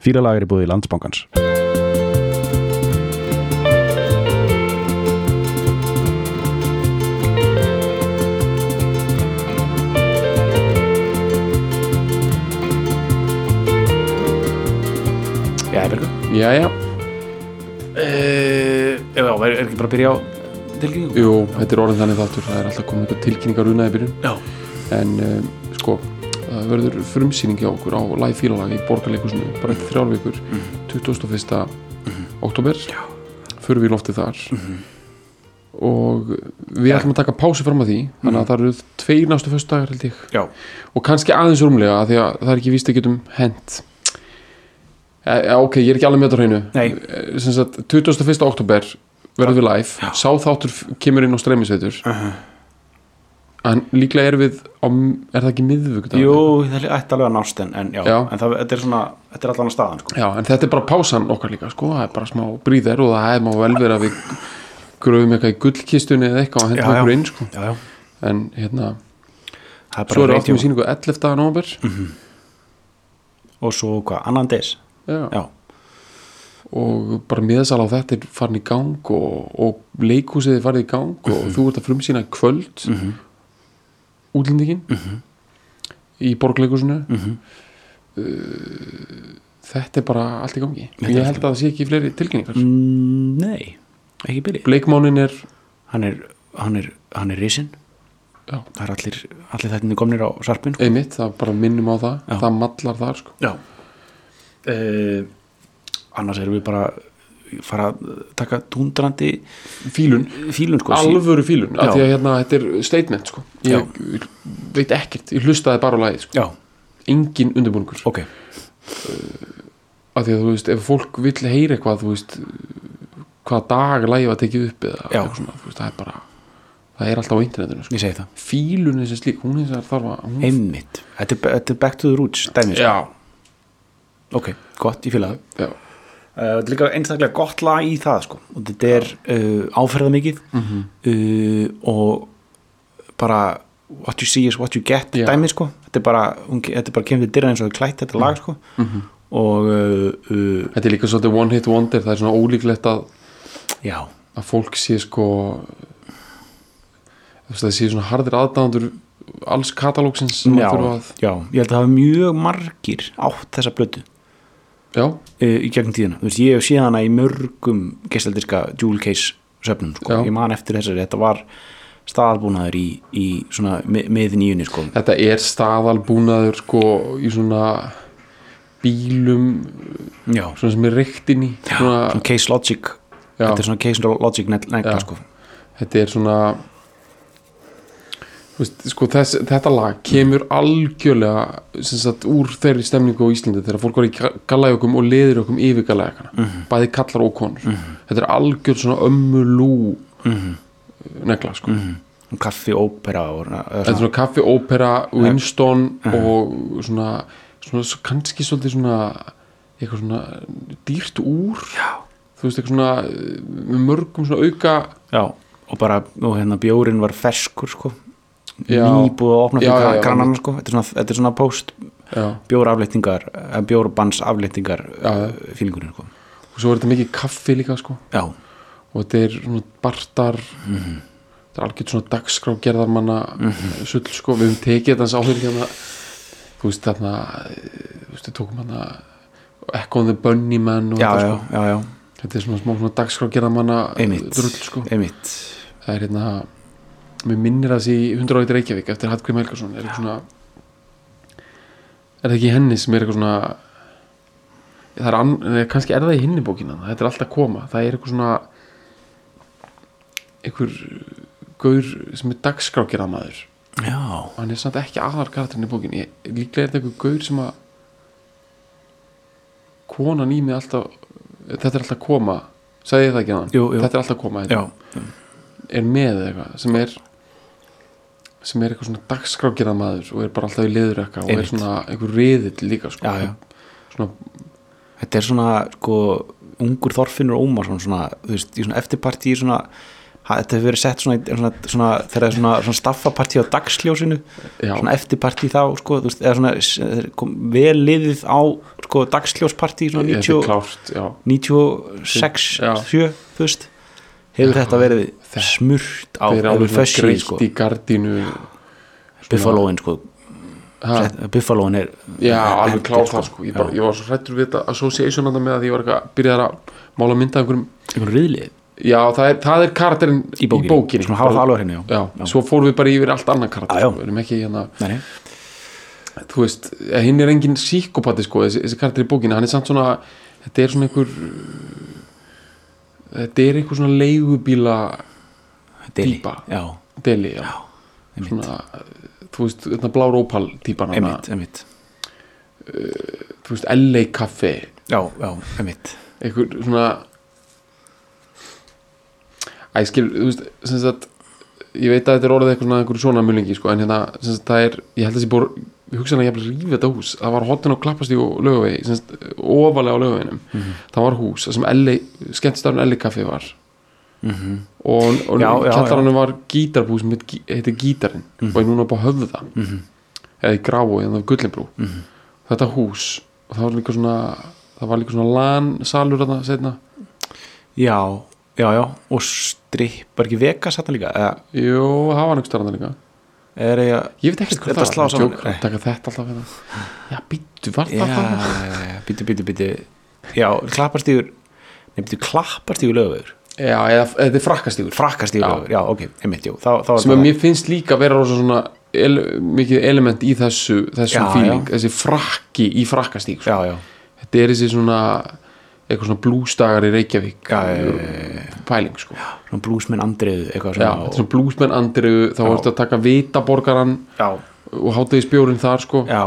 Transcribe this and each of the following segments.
Fýralag er í búið í landsbankans. Já, Bergur. Jæja, Uh, já, er, er ekki bara að byrja á tilkynningum? jú, þetta er orðin þannig þáttur það er alltaf komið eitthvað tilkynningar unnaði byrjun Já. en um, verður frumsýning hjá okkur á live fílalag í borgarleikusinu bara eftir þrjár vikur 21. oktober Já. förum við í loftið þar. Og við ætlum að taka pási fram að því þannig að það eru tveir næstu föstudagar held ég. Já. og kannski aðeins rúmlega af því að það er ekki víst að getum hent. E, e, ok, ég er ekki alveg með þetta hreinu. Sagt 21. oktober verðum við live. Já. sá þáttur f- kemur inn á streymisveitur. Uh en líklega erum við á, er það ekki miðvögg Jú, það ætti alveg að nást en, en já, Já. en það, þetta er svona, þetta er allan að staðan sko. Já, en þetta er bara pásan okkar líka sko, það er bara smá bríðar og það er má vel vera að við gröfum eitthvað í gullkistunni eða eitthvað og já. okkur inn sko. Já, já, en hérna, er svo er áttum við síningu 11. november Og svo hvað, annan des já. Já, og bara miðasal á þetta er farin í gang og, og leikhúsið er farið í gang og þú ert að frumsýna kvöld mm -hmm. Útlendingin í borgleikusinu Mhm. þetta er bara allt í gangi. Þetta ég held að það sé ekki fleiri tilkynningar. Mm, nei, ekki byrja bleikmánin er Hann er, hann er, hann er risinn. Já, Það er allir, allir þættinni komnir á sarpin sko. einmitt, það bara minnum á það. Já. það mallar þar sko. Uh, Annars erum við bara fara að taka túndrandi fílun, fílun sko alvöru fílun af Já. því að hérna, þetta er statement sko. Ég, ég veit ekkert, ég hlustaði bara á lagið sko. Já, engin undirbúningur. Ok. Af því að þú veist, ef fólk vill heyra eitthvað þú veist, hvaða dag lagið var tekið upp eða Já. svona, veist, það er bara það er alltaf á internetinu sko. Ég segi það. Fílun þessi slík, hún er þarf að hún, Einmitt, þetta er, back to the roots dæmi, sko. já, Ok, gott, ég fíla það. Já, Uh, þetta er líka einstaklega gott lag í það sko. og þetta er uh, áferða mikið Mhm. uh, og bara what you see is what you get Já. dæmi sko. þetta er bara, er bara kemur við dyrra eins og er klætt þetta lag sko. Mhm. og uh, uh, þetta er líka svolítið one hit wonder það er svona ólíklegt að, já, að fólk sé sko það sé svona hardir aðdándur alls katalógsins sem já, já, ég held að það hafa mjög margir átt þessa uh, í gegnum tíðina, þú veist, ég hef séð hana í mörgum gestaldirka jewel case söfnum, sko, ég man eftir þessari þetta var staðalbúnaður í, í svona mi- með nýjunni, sko. Þetta er staðalbúnaður sko í svona bílum já, svona sem er reykt inn í svona, svona case logic. Já, þetta er svona case logic negla, Já. sko. Þetta er svona veist, sko þess, þetta lag kemur algjörlega sagt úr þeirri stemningu á Íslandi þegar fólk var í gallajökum og leður okkur yfir gallajökana, Mhm. bæði kallar og konur. Þetta er algjör svona ömmulú Mhm. negla sko. Kaffi, ópera og, þetta er svona kaffi, ópera, Winston og svona, svona svo- kannski svolítið svona eitthvað svona dýrt úr. Já, þú veist, eitthvað svona eh, með mörgum svona auka já, og bara og hérna bjórin var ferskur sko. Nýbúið að opna fyrir já. grannanna sko. Þetta er svona, þetta er svona post bjórbans afleitingar Já, já. fílingurinn sko. Og svo er þetta mikið kaffi líka sko. Og þetta er svona bartar þetta er algjört svona dagskrá gerðarmanna sull sko, við höfum tekið þetta áður hérna þú veist þarna þú veist við tókum hérna Echo and the Bunnyman já, þetta já, sko. já, já, þetta er svona smá svona dagskrá gerðarmanna Einmitt. drull sko. það er hérna mér minnir að þessi 100 ári Reykjavík eftir Hallgrim Helgason. Er eitthvað svona er það ekki henni sem er eitthvað svona það er an, kannski er það í hinni bókina þetta er alltaf að koma, það er eitthvað svona einhver gaur sem er dagskrákjaraðmaður já, og hann er samt ekki aðar karakterinn í bókinni. Ég- líklega er þetta einhver gaur sem að konan í mig alltaf þetta er alltaf að koma. Sagði ég það ekki Jú, jú. þetta er alltaf að koma já, er með eitthvað sem er sem er eitthvað svona dagskrákjara maður og er bara alltaf í liður eitthvað og er svona einhver riðill líka sko. já, já. svona, þetta er svona sko ungur Þorfinnur Ómarsson svona, veist, í svona eftirparti í svona þetta hefur verið sett svona, svona, þegar það er svona, svona staffapartí á dagsljósinu Já. svona eftirpartí þá sko, veist, eða svona vel liðið á sko, dagsljóspartí svona þetta 90, klárt já. 96 Já. 7, þú veist hefur þetta verið smurt á svona fössi greitt sko, í gardínu Buffaloin sko, ha, Sett- Buffaloin er já, alveg hendir, klárt það sko. Ég, bara, ég var svo hrættur við þetta association þarna með að ég var eitthvað byrjaði að mála mynda einhverjum einhvern riðlið já, það er, það er karakterinn í bókinni, svona hafa það alveg henni já. já, svo fórum við bara yfir allt annað karakter Já, já. sko. við erum ekki hérna Nei, nei. þú veist, hinn er engin síkopati sko, þessi, þessi karakter í bókinu, hann er samt svona þetta er svona einhver þetta er einhver svona leigubíla Deli. Já, deli, já, einmitt, svona þú veist, þetta blár ópal típan hana, einmitt, einmitt. þú veist, LA kaffi já, já, einmitt. Einhver svona Æ, skil, þú veist, sem sagt ég veit að þetta er orðið eitthvað svona einhver svona mulingi sko, en hérna, sem sagt, það er ég held að þessi búr, ég hugsa hann að ég hefði rífið þetta hús. Það var hotin og lögavegi sem sagt, ofalega á lögaveginum Mhm. það var hús, sem LA, skemmtistafn LA kaffi var Mhm. og, og Já, já, kjallaranum var gítarbú sem heit, heitir Gítarinn Mhm. og er núna bara höfða Mhm. eða í Grafó, eða Gullinbrú Mhm. þetta hús, og það var líka svona það var líka svona lan salur þarna setna já, já, já og strippar ekki Vegas þetta líka eða Jú, það var einhver starfandi líka er ég að Ég veit ekki hvað Þetta það. Jók, taka þetta alltaf hérna. Já, býttu, var já, það það? bítu, bítu, bítu já, klapparstígur bítu, klapparstígur lögvegur Já, eða þetta er frakkastígur frakkastígur Já. já, ok, einmitt, jú þá, þá sem að mér finnst líka vera rosa svona ele, mikið element í þessu þessum Já, feeling, já. þessi frakki í frakkastíg sko. já, já, þetta er þessi svona eitthvað svona blúsdagar í Reykjavík Já, já, já, pæling sko svona blúsmenn andriðu eitthvað Já, svona þetta er svona blúsmenn andriðu þá Já. ertu að taka vitaborgaran já, og hátaði spjórin þar sko. Já,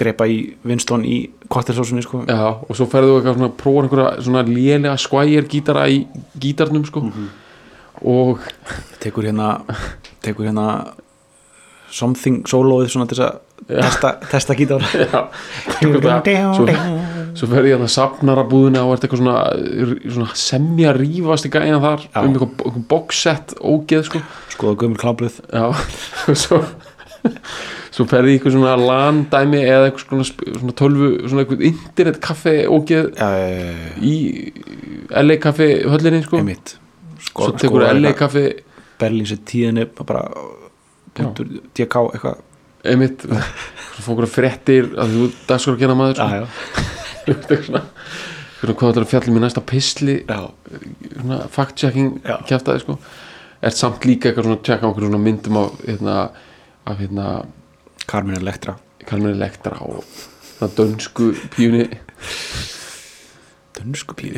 drepa í Winston í kottelsósunni sko. Já, og svo ferðu eitthvað svona prófa einhverja svona lélega skvægir gítara í gítarnum sko. Mhm. og tekur hérna tekur hérna something soloið svona til að testa, testa gítar. Já, svo, svo ferðu ég að safnara búðina og ert eitthvað svona, svona semja rífast í gæina þar Já. um eitthvað, boxset ógeð sko. Skoða gömul klábluð Já, og svo svo ferði eitthvað svona landæmi eða eitthvað svona, svona tölvu svona eitthvað internet kaffe ógeð uh, í LA kaffe höllinni sko. Einmitt. Svo tekur LA kaffe Berlín sér tíðinni bara punktur DK eitthvað. Einmitt. Svo fókur að fréttir að þú dagskur að gera maður svona, svona. Hvað ætlar að fjalla mér næsta pisli já, svona fact-checking Já. kjaftaði sko. Er samt líka eitthvað svona að tjekka okkur svona myndum af hérna, af hérna Carmen Electra. Carmen Electra og það dönsku píunni. Dönsku í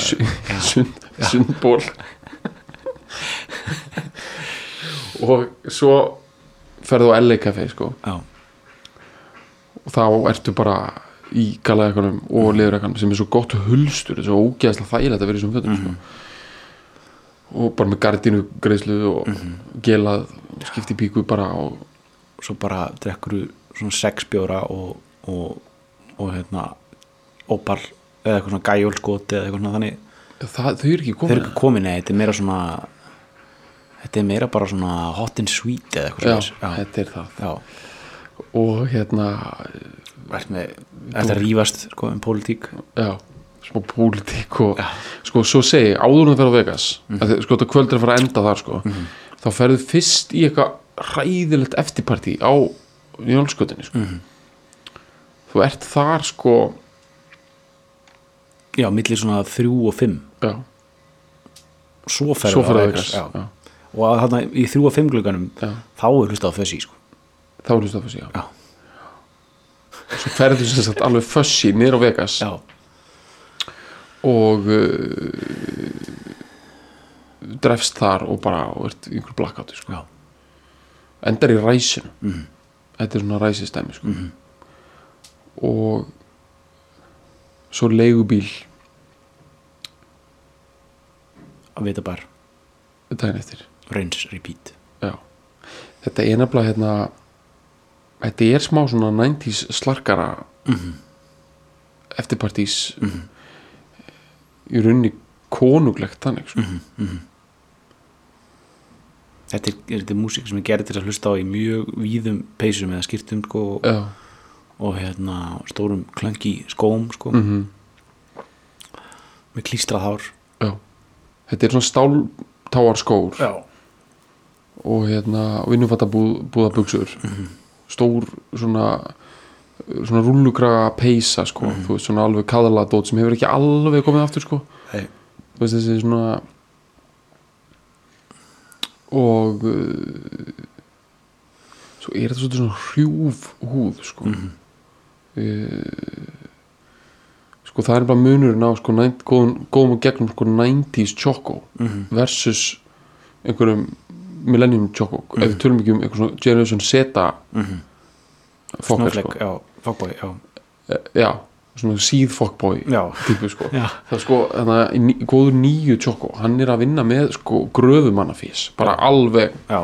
su- sund, sundból. Og svo ferðu á LA Café sko. Já, og þá ertu bara í galaðekanum og leðurekanum sem er svo gott hulstur, þetta er svo ógeðslega þægilegt að vera í þessum fötum sko. og bara með gardínu greiðslu og gelað skipti píku bara og svo bara drekkur svona sex bjóra og, og, og hérna opal eða eitthvað svona gæjólskot eða eitthvað svona þannig. Það, þau eru ekki komin ekki komin eða þetta er meira svona þetta er meira bara svona hot and sweet eða eitthvað já, svona já, þetta er það. Já, og hérna, að rífast sko um pólitík? Já smá pólitík og sko svo segi, áður en það fer á Vegas að, þið- sko þetta kvöld er að fara að enda þar sko þá ferðu fyrst í eitthvað hræðilegt eftirpartí á njálskötinni sko. Mhm. þú ert þar sko já, millir svona þrjú og fimm já, svo ferðu á á já. já. og að þarna í þrjú og fimm glugganum Já. þá er hlustað á þessi sko þá er hlust að fyrst, já. Já. svo ferðu sem sagt alveg fössi niður á Vegas já, og uh, drefst þar og bara og ert í einhver blackout sko. endar í ræsinu Mhm. þetta er svona ræsistæmi sko. og svo leigubíl að vita bara daginn eftir rinse, repeat Já. þetta er nefnilega hérna þetta er smá svona 90s slarkara Mhm. eftirpartís í rauninni konuglegt þannig sko. Þetta er, er, þetta músík sem er gerð til að hlusta á í mjög víðum peysum eða skýrtum sko, og, og hérna, stórum klöngi skóm sko, mm með klístrað hár. Já. Þetta er svona stáltáar skór. Já, og hérna vinnufata búða buksur stór svona svona rúllugraga peysa sko, þú veist svona alveg kaðala dót sem hefur ekki alveg komið aftur sko. Þessi svona og uh, svo er þetta svona hrjúf húð sko Mhm. uh, sko það er bara munurinn á sko nænt, góðum, góðum og gegnum sko 90s choco Mhm. versus einhverjum millennium choco ef við tölum ekki um eitthvað svona generation Z Mhm. Snowflake, sko já, fuckboy, já, Eh, síð fokkbói já, típu sko. Já. það er sko, þannig að góður nýju choco hann er að vinna með sko gröðumannafís bara alveg, já.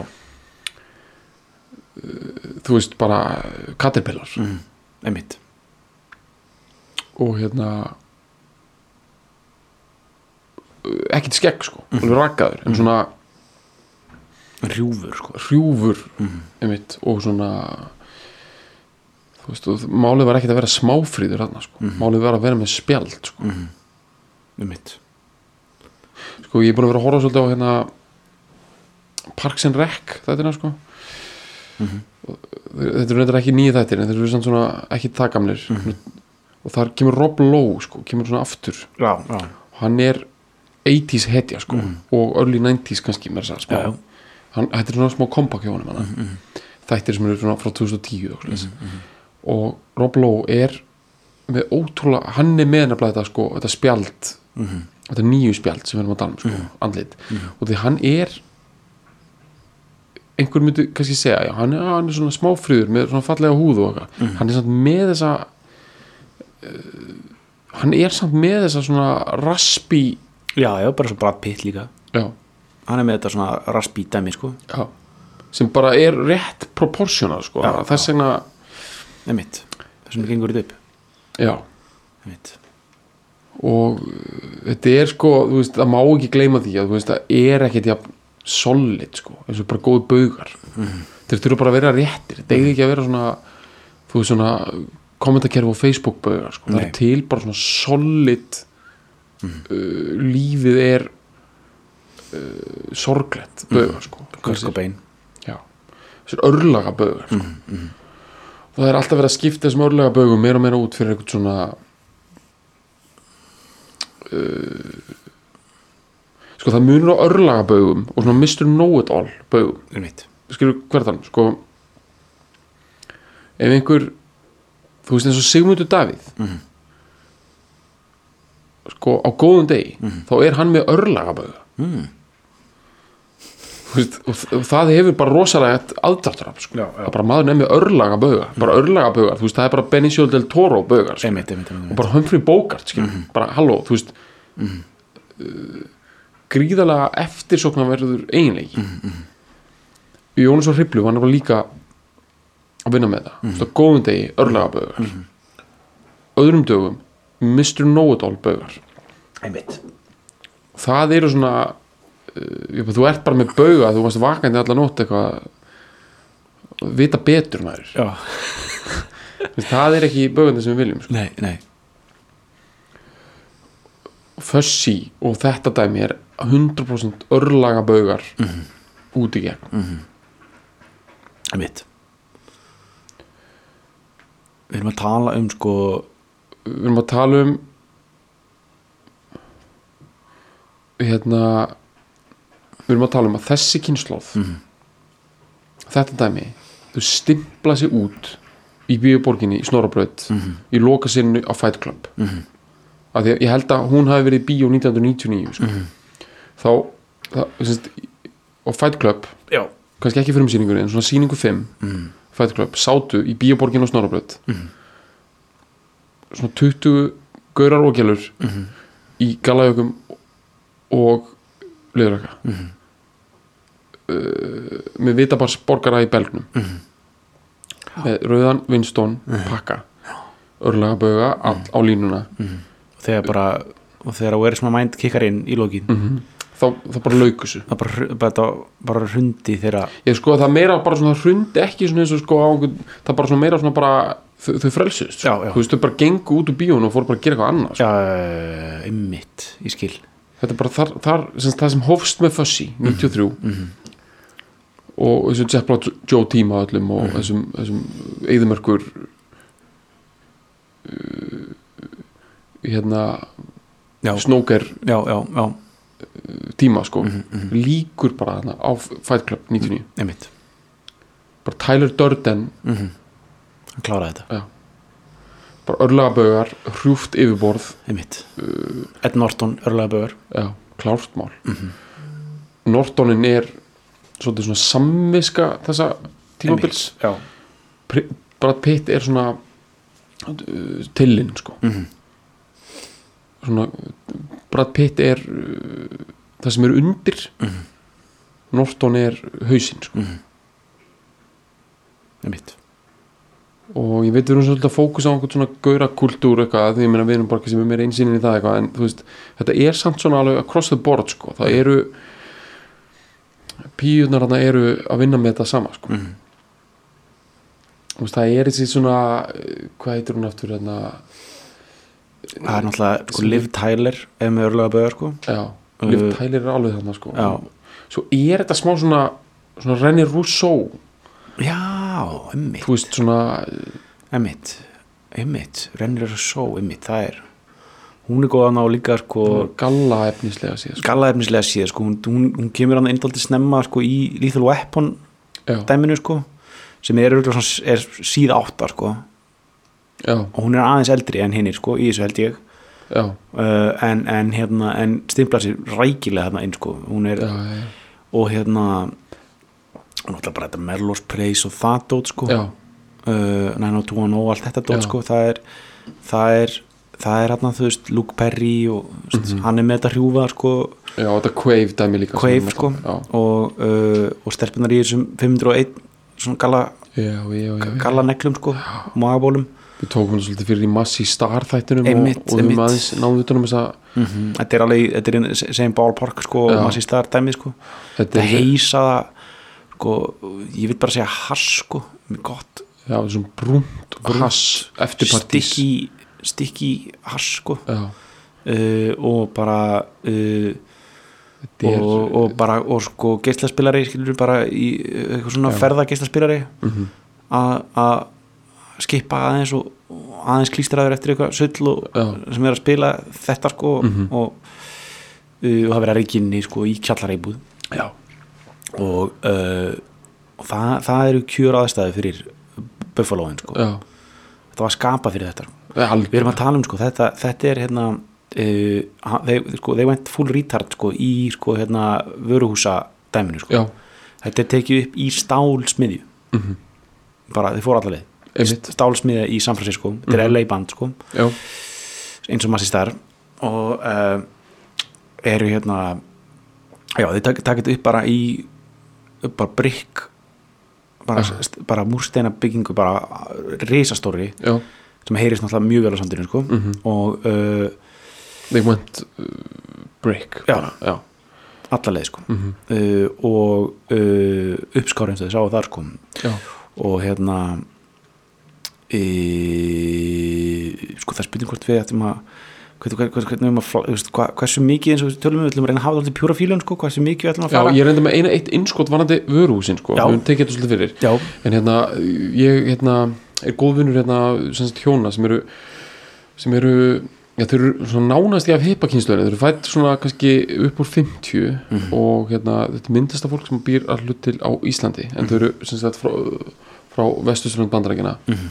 þú veist bara caterpillar. Mm. einmitt. Og hérna ekkert skegg sko alveg rakkaður, en svona rjúfur sko. hrjúfur einmitt, og svona veist, málið var ekkert að vera smáfríður hann sko, málið var að vera með spjald sko, einmitt. Sko ég er búin að vera að horfa svolítið á hérna Parks and Rec þetta er sko. Og þetta er reyndar ekki nýja þættir en þetta eru svona ekki það gamlir og þar kemur Rob Lowe sko, kemur svona aftur. Já, já, og hann er 80s hetja sko og early 90s kannski þess að smá Já, hann, þetta er svona smá kompakt hjá honum hana. þættir sem eru svona frá 2010 og, mm og Rob Lowe er með ótrúlega hann er með nefnilega þetta sko þetta spjald. Þetta nýju spjald sem við erum að tala um sko, andlit. Og því hann er einhver myndi kannski segja já, hann, er, hann er svona smáfrýður með svona fallega húð og eitthvað. Hann er samt með þessa uh, hann er samt með þessa svona raspi já, já, bara svo Brad Pitt líka. Já, hann er með þetta svona raspi dæmi sko. Já. Sem bara er rétt proportional sko, Já, þess vegna einmitt, þessum gengur þetta upp. Já, einmitt, og uh, þetta er sko, þú veist, það má ekki gleyma því að þú veist, það er ekkert jafn solid sko, eins og bara góð baugar. Þeir þurfa bara að vera réttir. Þetta eigi ekki að vera svona svona kommentakerfi á Facebook baugar sko, það er til bara svona solid uh, lífið er uh, sorglegt baugar sko. Kurt Cobain Já, þessir örlaga bögur sko. Það er alltaf verið að skipta þessum örlaga bögum meira og meira út fyrir eitthvað svona uh, sko það munur á örlaga bögum og svona Mr. Know-it-all bögum. Skilur hverðan sko ef einhver þú veist eins og Sigmundur Davíð sko á góðum degi þá er hann með örlaga böga mm. Veist, og, og það hefur bara rosalega aðdáttur sko. Það er bara maður nefnir örlaga bauga bara örlaga þú veist, það er bara Benicio del Toro baugar, sko. einmitt, einmitt, einmitt, og bara Humphrey Bogart, skilur, Mhm. bara halló, þú veist uh, gríðalega eftirsóknarverður eiginleiki mm Mhm, -hmm. Jónas og Hriblu hann er bara líka að vinna með það, Mhm. góðum degi örlaga baugar öðrum dögum Mr. Know-it-all einmitt. það eru svona þú ert bara með bauga þú varst vakandi allar nótt eitthvað. Vita betur maður. Það er ekki baugandi sem við viljum sko. nei, nei. Fussi og þetta dæmi er 100% örlaga baugar út í gegn. Einmitt. Við erum að tala um sko við erum að tala um hérna við erum að tala um að þessi kynnslóð þetta dæmi þau stimpla sig út í bíóborginni í Snorabraut í loka sinni á Fight Club. Af því að ég held að hún hafi verið í bíó 1999 sko. þá það, sérst, á Fight Club já, kannski ekki fyrir um síningunni en svona síningu 5 Fight Club sátu í bíóborgin á Snorabraut svona 20 gaurar og gælur í galajökum og liðraka uh, með vitabars borgara í belgnum. Með rauðan Winston pakka. Örlaga bauga á, á línuna. Þegar bara og þegar svona mind kickar inn í lokin. Mm þá, þá bara lauk þessu. Það bara, bara, bara, hrundi þegar ég sko það meira bara svona hrundi ekki svona eins og sko á, það bara svona meira svona bara þau, þau frelsust. Já, já. þú veist þau bara gengu út úr bíón og fóru bara að gera eitthvað annað sko. já, ymmit, ég skil. Þetta er bara þar, þar sem, það sem hófst með Fuzzy 93 Mhm. Og þessu Zeppla Joe tíma öllum og Mhm. þessum, þessum eðumörkur uh, hérna snóker já, tíma sko. Mhm, mhm. líkur bara þarna á Fight Club 99 ymmit bara Tyler Durden. Hann kláraði þetta, bara örlagabögar, hrjúft yfirborð. Ymmit Ed Norton, já, klárt mál. Mhm. Nortonin er svolítið svona samviska þessa tímabils. Brad Pitt er svona uh, tillinn sko. Mhm, svona, Brad Pitt er uh, það sem er undir. Mhm. Norton er hausinn sko. mhm. Ymmit og ég veit við erum svolítið að fókusa á einhvern svona gaura kultúr eitthvað því ég meina við erum bara sem er meira einsýnin í það eitthvað en þú veist, þetta er samt svona alveg across the board sko, það eru píunar þarna eru að vinna með þetta sama sko. Mhm, Þú veist, það er þessi svona hvað heitir hún aftur hérna það er náttúrulega sko, Liv Tyler er með örlega bögur sko. Uh, Liv Tyler er alveg þarna sko. Svo er þetta smá svona svona Renny Rousseau. Já, Emmitt, rennir þessu só Emmitt, það er hún er góðan á líka sko galla efnislega síðan sko. gallaefnislega síða sko, hún, hún, hún kemur hann eindaldi snemma sko í Lethal Weapon já, dæminu sko sem er, er síða áttar sko. Og hún er aðeins eldri en sko í þessu held ég. Uh, en, en hérna en stimplar sér rækilega þarna inn sko. Hún er, já, og hérna hún ætla bara þetta Merlos Place og það dót sko uh, 90210 og allt þetta dót sko. Það er það er, það er hérna þú veist Luke Perry og mm Mhm. hann er með þetta hrjúfa sko. Já, þetta Quave dæmi líka Quave sem- sko. Og, uh, og stelpunar í þessum 501 svona galla, já, já, já, galla neglum sko magabólum við tókum svolítið fyrir í massi star þættunum Einmitt, og, og við aðeins náðum utan um þess að -hmm. þetta er alveg, þetta er í same ballpark sko, og maður sé staðar dæmi sko. Þetta heisa það sko, ég vil bara segja hass sko, með gott. Já, svona brúnt Brúnt, hass stikki stikki hass sko. Uh, og bara uh, er og, og bara og sko geislaspilari skilur bara í uh, eitthvað svona ferða geislaspilari mhm, að skipa aðeins og, aðeins klístraður eftir eitthvað Já. sem er að spila þetta sko Mhm. og, uh, og það verið að reikinni sko í kjallareibúð já, og, uh, og það, það eru kjör aðstæði fyrir Buffaloin sko. Þetta var skapa fyrir þetta við erum að tala um sko þetta, þetta er hérna uh, ha- they, sko, they went full retard sko í sko hérna vöruhúsa dæminu sko. Já, þetta er tekið upp í stálsmiðju. Mhm, bara þið fóru allaveg stálsmiðja í San Francisco. Þetta er Mhm. LA band sko. Já, eins og sér þar og uh, eru hérna já þið takið tak upp bara í upp bara brygg bara, bara múrsteina byggingu bara risastóri. Já sem heyrist náttúrulega mjög vel á sandinu sko. Mhm. og uh, they went uh, break. Já. já, allarleið sko. Mhm, uh, og uh, uppskárin sem þið sáu þar sko. Já, og hérna e, sko það spurning hvort við ættum að hversu mikið eins og tölum við ætlum að reyna að hafa alltaf pjúra fílun sko, hversu mikið við ætlum að já, fara. ég reyndi með eina eitt innskot varandi vöruhúsin sko, Já. við höfum tekið þetta svolítið fyrir. Já, en hérna, ég hérna er góðvinnur hérna, sem sagt hjóna sem eru sem eru, já þau eru svona nánast í af heipakynsluðinu, þau eru fætt svona kannski upp úr 50 Mhm. og hérna, þetta er myndasta fólk sem býr að hlut til á Íslandi, en þau eru sem sagt frá, frá vestusturland bandarækina Mhm.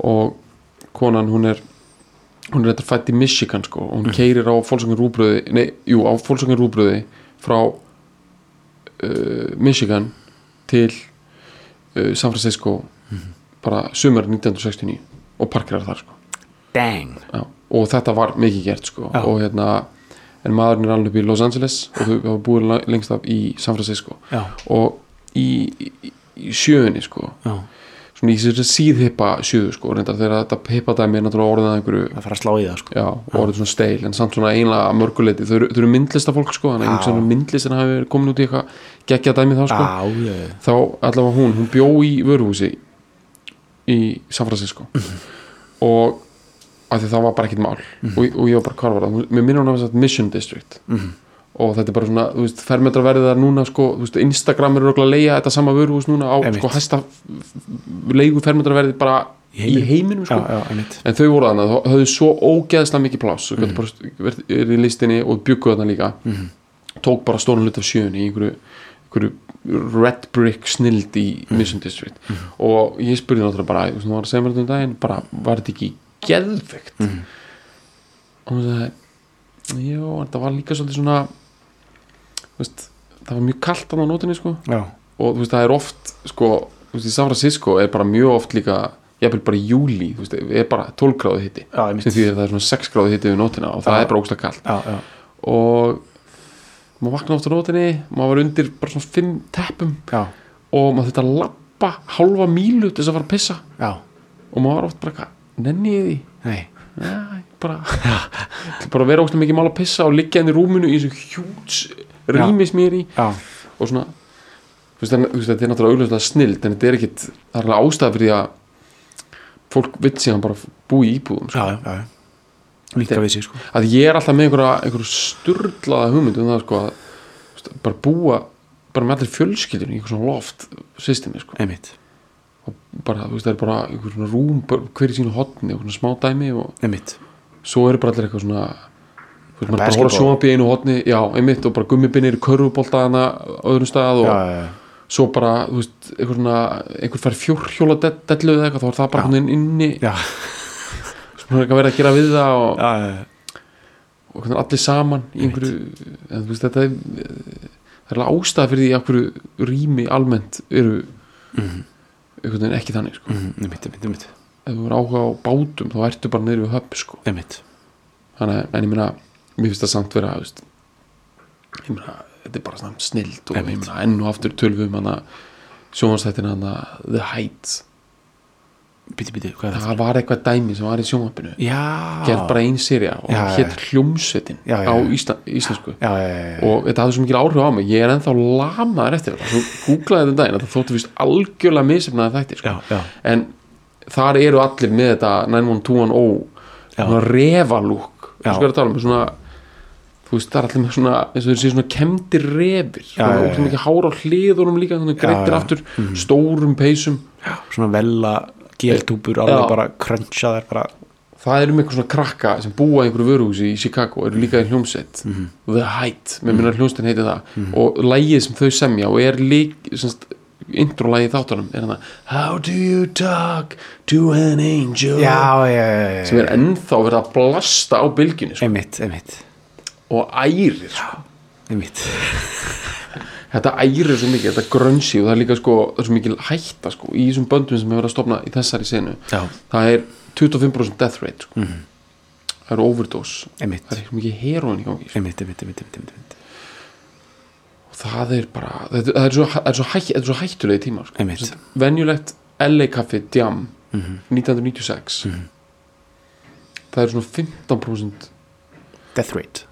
og konan hún er hún er þetta fætt í Michigan sko og hún keirir á fólksvöngin rúbröði nei, jú, á fólksvöngin rúbröði frá uh, Michigan til uh, San Francisco bara sumar 1969 og parkirar þar sko. Dang. Já. og þetta var mikið gert sko. Og hérna en maðurinn er alveg upp í Los Angeles og þau hafa búið lengst af í San Francisco. Já, og í, í, í sjöunni sko. Já, svona í þessu síðhippa sjöðu sko, reyndar þegar þetta hippa dæmi er náttúrulega orðið að einhverju að fara að slá í það sko. Já, og orðið svona steil en samt svona einlega mörguleiti þau, eru- eru myndlista fólk sko, þannig að einhvern svona myndlistin hafi komin út í eitthvað geggja dæmi þá sko. Þá allavega hún, hún bjó í vöruhúsi í San Francisco og af því það var bara ekkert mál og, og ég var bara hvar var það, mér minnur hún að það Mission District Mhm. og þetta er bara svona, þú veist, fermetraverðið er núna sko, þú veist, Instagram er örugglega að leia þetta sama vöruhús núna á sko hæsta leigu fermetraverðið bara Í heiminum. sko já, já, en þau voru þannig, þau höfðu svo ógeðslega mikið pláss og Mhm. mm. bara verið er í listinni og byggu þarna líka tók bara stóran hlut af sjöun í einhverju, einhverju red brick snild í Mhm. Mission District. Og ég spurði náttúrulega bara, þú var að segja mér þetta um daginn bara, var þetta ekki geðvegt Mhm. og hún sagði já, þetta var líka svolítið svona veist, það var mjög kalt á nótinni sko. Já, og veist það er oft sko, þú veist í San Francisco er bara mjög oft líka jafnvel bara í júli, þú veist, er bara 12 gráðu hitti sem því að það er svona 6 gráðu hitti við nótina og það Já. er bara ógsta kallt Já, já, og maður vakna oft á nótinni maður var undir bara svona 5 teppum já, og maður þetta lappa hálfa mílu til þess að fara að pissa. Já. Og maður var oft bara eitthvað, nenni ég því? Nei, Já, ég bara bara vera ógsta mikið mál að pissa og liggja inn í rúminu í þessu hjúts rými sem ég í. Já, og svona þetta er náttúrulega auðvitað snild en þetta er ekkit, það er alveg ástæða fyrir því að fólk vill síðan bara búi í íbúðum já, sko. já, já Líka við sig sko. að ég er alltaf með einhverja, einhverja sturlaða hugmynd um það sko að bara búa bara með allir fjölskyldunum í eitthvað svona loft systemi sko. Og bara, veist, það er bara einhver svona rúm bara hver í sínu hotni og svona smá dæmi og einmitt. svo eru bara allir eitthvað svona veist, bara hóra sjónvarp í einu hotni já, einmitt, og bara körfuboltaðana á öðrum stað og Já, já, já, svo bara, þú veist, einhver svona einhver fær fjórhjóla dellu eða eitthvað þá er það bara Já. einhvern veginn inni sem er eitthvað verið að gera við það og, já. og allir saman í einhverju, en veist, þetta er er ástæða fyrir því að einhverju rými almennt eru einhvern veginn ekki þannig, sko. Mhm, Einmitt, einmitt, einmitt. Ef þú er áhuga á bátum, þá ertu bara niður við höpp, sko. Þannig, að- en ég meina, mér finnst það samt vera, veist meina, þetta er bara snild og enn og aftur tölvum um hana The Heights bíti, bíti, það? það var eitthvað dæmi sem var í sjónvarpinu Já gerð bara ein serja og hétt hljómsveitin Já, já, á ísla, íslensku Já, já, já, já, og þetta hafði svo mikil áhrif á mig ég er ennþá lamaður eftir þetta svo googlaði þetta að það þóttu vist algjörlega misefnaði þættir sko. já, já, en þar eru allir með þetta 91210 Já. svona refalúk Já. þú sko er að tala um svona þú veist það er allir með svona eins og þeir séu svona kemdir refir Já, svona já, ógeðslega já. mikið hár á hliðunum líka. Mhm. aftur stórum peysum svona vella geltúpur alveg bara crunchaðar bara það eru með eitthvað svona krakka sem búa í einhverju vöruhúsi í Chicago eru líka í hljómsveit. Mhm. The Height, með minna hljómsveitin heiti það. Og lægið sem þau semja og er lík semst, intro-lægið þáttunum er hann How do you talk to an angel? Já, já, já, sem er ennþá verið að blasta á bylgjunni sko, og ærir sko. einmitt þetta ærir svo mikið, þetta grönsi og það er líka sko, er svo mikil hætta sko, í þessum böndum sem er verið að stopna í þessari senu já, það er 25% death rate sko. Mhm. það er overdose einmitt, það er svo mikið heroin í gangi sko. einmitt, einmitt, og það er bara það, er, svo, það, er, svo hæ, það er svo hættulegi tíma sko. Venjulegt LA kaffi Djam Mhm. 1996 það er svona 15% death rate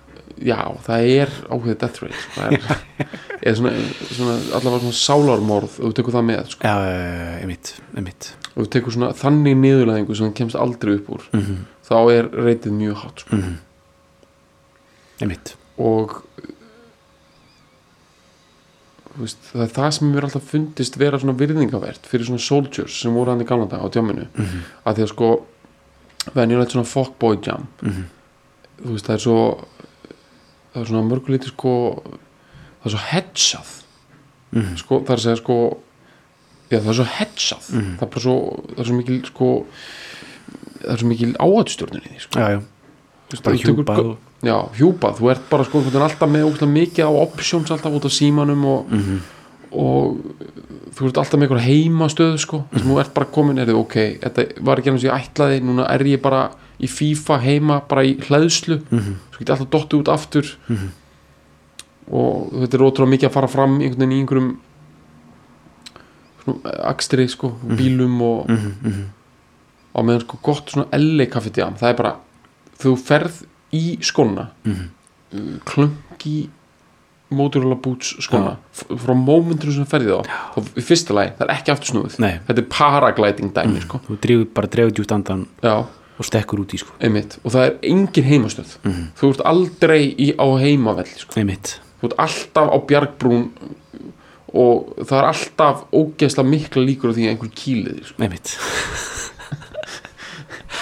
já, það er ákveðið death rate það er, er svona, svona allavega svona sálarmorð og þú tekur það með sko. já, einmitt, einmitt og þú tekur svona þannig niðurlæðingu sem kemst aldrei upp úr Mhm. þá er reytið mjög hátt sko. Mhm. einmitt, og veist, það er það sem mér alltaf fundist vera svona virðingavert fyrir svona soldiers sem voru hann í gamla dag á djáminu Mhm. að því að sko venjulegt svona fuckboy jam Mhm. þú veist það er svo það er svona mörguleiti sko það er svo hedgað Mhm. sko það er að segja sko já það er svo hedgað Mhm. það er svo það er svo mikil sko það er svo mikil því sko já, já, bara þú tekur- hjúpað og já, hjúpað, þú ert bara sko alltaf með ógeðslega mikið á options alltaf út af símanum og, Mhm. Og þú ert alltaf með einhver heimastöð sko, þess að þú ert bara komin er þið ok, þetta var ekki eins og ég ætlaði núna er ég bara í FIFA heima bara í hlæðslu, Mhm. svo get ég alltaf dottið út aftur Mhm. og þetta er ótrúlega mikið að fara fram einhvern veginn í einhverjum svona akstri sko, bílum og mhm, mhm. á meðan sko gott svona LA kaffetjam það er bara, þú ferð í Mhm. uh, klungi Motorola Boots skóna f- frá mómentur sem ferði þá þá í fyrsta lagi, það er ekki aftur snúið Nei. þetta er paragliding dæmi sko. þú dregur, bara dregur djúpt andan já, og stekkur út í sko einmitt og það er engin heimastöð Mhm. þú ert aldrei í, á heimavell sko. þú ert alltaf á bjargbrún og það er alltaf ógeðslega mikla líkur á því að einhver kýlið sko. einmitt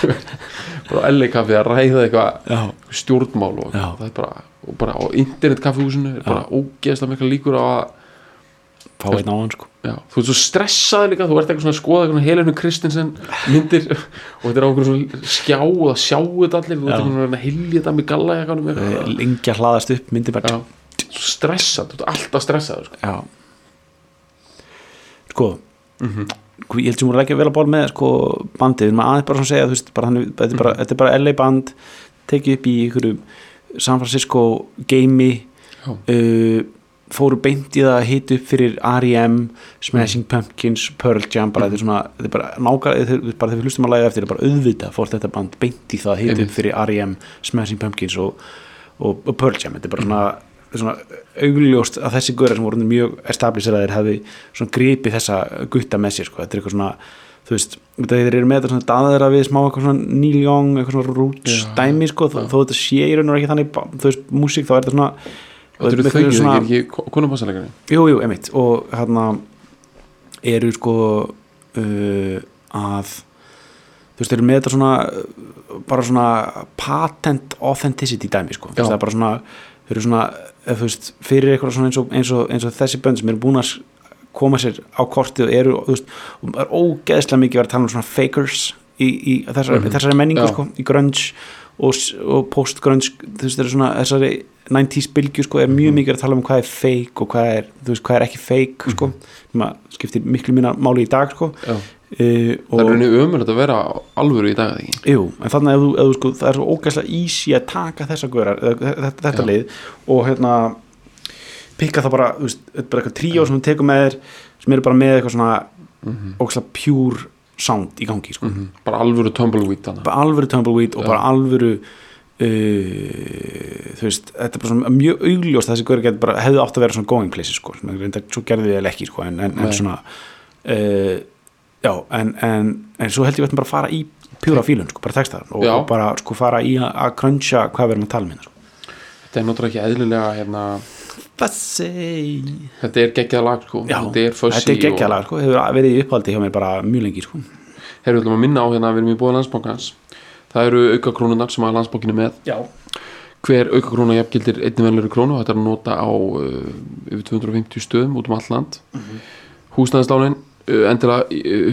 bara LA kaffi að ræða eitthvað stjórnmál og Já. það er bara, og bara á internetkaffihúsinu er bara ógeðslega mikla líkur á að fá einn á hann sko. Já, þú ert svo stressaði líka, þú ert eitthvað svona að skoða eitthvað Helenu Kristinsen myndir og þetta er á einhverjum svona skjá og það sjáu þetta allir, þú ert Já. eitthvað að hilja þetta með galla eitthvað, með eitthvað. lengja hlaðast upp, myndi bara. Já, svo stressað, þú ert alltaf stressaður sko. Já. Sko sko, Ég held sem voru ekki að bóla með sko, bandið, við erum aðeins bara svona að segja veist, bara, hann, þetta, er bara, þetta er bara LA band tekið upp í einhverju San Francisco Já. uh, fóru beint í það að hita upp fyrir R.E.M. Smashing Pumpkins, Pearl Jam bara, þetta er svona, þetta er bara nákvæmlega þegar við hlustum að læga eftir, þetta er bara auðvitað fór þetta band beint í það að hita upp fyrir R.E.M. Smashing Pumpkins og, og, og Pearl Jam, þetta er bara svona svona augljóst að þessi góðar sem voru mjög establiseraðir hefði gripið þessa gutta með sér sko. þetta er eitthvað svona þú veist, þeir eru með þetta svona daðra við smá eitthvað svona Neil Young, eitthvað svona roots Já, dæmi sko, þó, þó þetta sé í raun og ekki þannig þú veist, músík þá er þetta svona Þetta eru þau, svona- þetta er ekki konumássalegari Jú, jú, einmitt og hérna eru sko uh, að þú veist, eru með þetta svona bara svona patent authenticity dæmi sko, þú Já. veist, það er bara svona þau eru svona, þú veist, fyrir eitthvað svona eins og, eins og, eins og þessi bönd sem eru búin að koma sér á kortið og eru, þú veist, og það er ógeðslega mikið verið að tala um svona fakers í, í þessari, Mhm. þessari menningu sko, í grunge og, og post-grunge það er þessari 90s bylgju sko, er mjög Mhm. mikið að tala um hvað er fake og hvað er, veist, hvað er ekki fake sko, sem að skiptir miklu mína máli í dag sko, uh, Það er og rauninni ömulegt að vera alvöru í dag jú, en þannig að þú, ef þú sko, það er svo ógæslega easy að taka þessa görar, þetta, Já. lið og hérna pikka það bara, þú veist, þetta er bara eitthvað tríó sem þú tekur með þér, sem eru bara með eitthvað svona Mhm. ógæslega pure sound í gangi, sko Mhm. bara alvöru tumbleweed þannig bara alvöru tumbleweed og Já. bara alvöru uh, þú veist þetta er bara svona mjög augljóst að þessi gaur getur bara hefði átt að vera svona going places sko sem reynda, svo gerði við eða ekki sko en, en, en svona uh, já en, en, en svo held ég veitum bara að fara í pjúra fílun sko, bara texta og, og bara sko fara í að, að cruncha hvað við erum að tala um hérna sko. þetta er náttúrulega ekki eðlilega hérna, Fassi þetta er geggjað lag sko. Já, þetta er þetta er geggjalag sko, hefur verið í upphaldi hjá mér bara mjög lengi sko. Herru, við ætlum að minna á hérna að við erum í bóða landsbókans það eru aukakrónunar sem að landsbókin er með. Já, hver aukakróna jafngildir einni venluri krónu þetta er að nota á uh, yfir 250 stöðum út um allt land. Mm -hmm. húsnæðislánin uh, uh,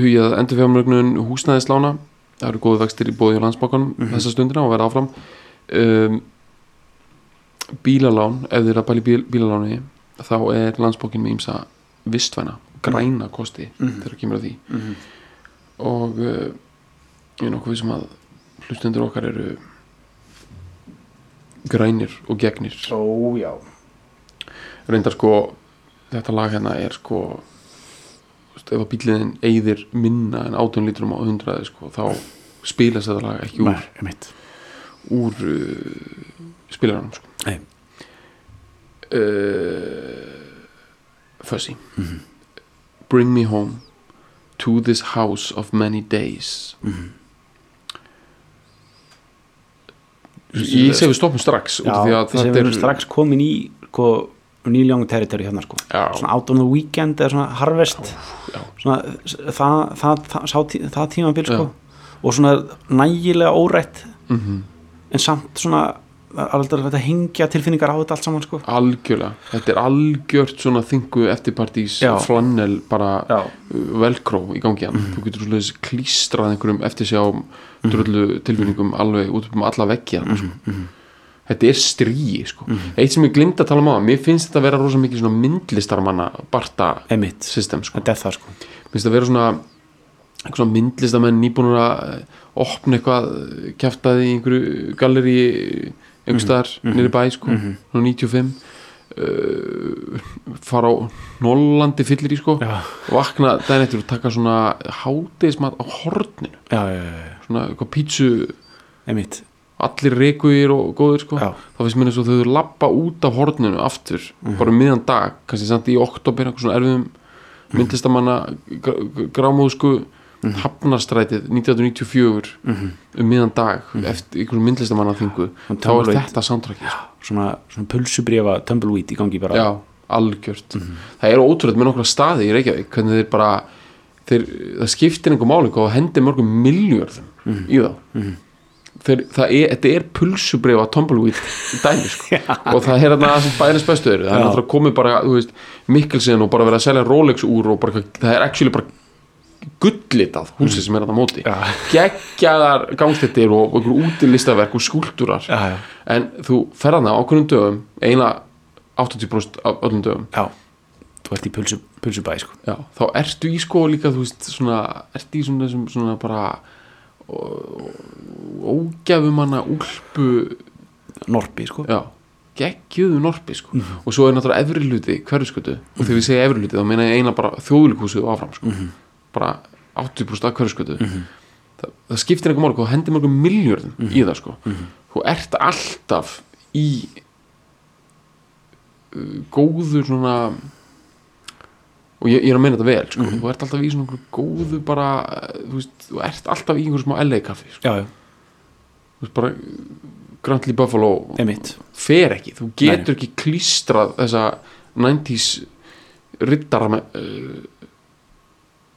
hugið að endur fjármögnun húsnæðislána. Það eru góðu vextir í bóði á landsbókanum þessa stundina og verða áfram. Um, bílalán ef þið er að pæli bíl, bílaláni þá er landsbókin með ímsa vistvæna, græna kosti þegar kemur að því. Mhm. og uh, ég er nokkuð sem að hlustundur okkar eru grænir og gegnir. Ó já. Reyndar sko þetta lag hérna er sko ef að bíliðin eyðir minna en 18 lítrum á 100 sko, þá spilast þetta lag ekki úr, einmitt. úr uh, spilaranum sko. Nei. uh, Fuzzy Bring me home to this house of many days Ég segi við stoppum strax Já, að þessi við erum strax komin í sko, Neil Young territory hérna sko. Já. svona Out on the Weekend eða svona Harvest já. svona, það, það, það, það, tí, það tímabil sko. Já. og svona nægilega órætt mm en samt svona aldrei þetta hengja tilfinningar á þetta allt saman sko. algjörlega, þetta er algjört svona þingu eftirpartís flannel bara Já. uh, velkró í gangi hann þú getur svona klístrað einhverjum eftir sjá drullu tilfinningum alveg út um alla veggi hann sko. þetta er stríi sko. eitt sem ég glimta að tala um á mér finnst þetta að vera rosa mikið svona myndlistarmanna barta system sko. þetta er það sko. finnst það vera svona eitthvað svona myndlistamenn nýbúnur að opna eitthvað kæftaði í einhverju galleri einhver staðar mm -hmm. nýri bæ sko, mm 95 uh, fara á Nollandi fyllir í sko. Já, vakna daginn eftir og taka svona hátegismat á horninu. Já, já, svona eitthvað pítsu einmitt. allir reikuðir og góðir sko. Þá finnst mér eins og þau lappa út af horninu aftur, Mhm. bara um miðan dag kannski samt í oktober, eitthvað svona erfiðum Mhm. myndlistamanna gr- grámóðsku hafnarstrætið 1994 Mhm. um miðan dag eftir einhverjum myndlistamanna þingu Og þá er þetta soundtrackið sko. svona, svona pulsubrífa tumbleweed í gangi bara. Já, algjört. Mhm. það er ótrúlega með nokkra staði í Reykjavík hvernig þeir bara þeir, það skiptir einhver máling og hendi mörgum miljörðum Mhm. í þá. Þeir, það er, þetta er pulsubreyfa tumbleweed dæmi sko. og það er þarna það sem bæðins bestu eru það er náttúrulega komið bara, þú veist Mikkelsen og bara verið að selja Rolex úr og bara, það er actually bara gullitað húsið sem er þarna á móti Já. geggjaðar gangstættir og einhver útilistaverk og skúltúrar já, já, en þú fer þarna á okkurum dögum eina 80% af öllum dögum já þú ert í pulsu, pulsubæ sko. Já, þá ertu í sko líka þú veist, svona, ertu í svona, svona, svona bara ógæfumanna úlpu Norpi sko. já, geggjuðu norpi sko. og svo er náttúrulega efri hluti hverjuskötu og þegar við segja efri hluti þá meina ég eina bara þjóðlíkúsið og áfram sko. Bara 80% af hverjuskötu það, það skiptir einhver málg og hendir mörgum miljörðum í það sko. þú ert alltaf í uh, góðu svona og ég, ég er að meina þetta vel sko. þú ert alltaf í svona einhverju góðu bara, uh, þú veist, þú ert alltaf í einhverju smá LA kaffi sko. já, já, þú veist bara Grantley Buffalo einmitt. fer ekki, þú getur ekki klístrað þessa 90s rittara með uh,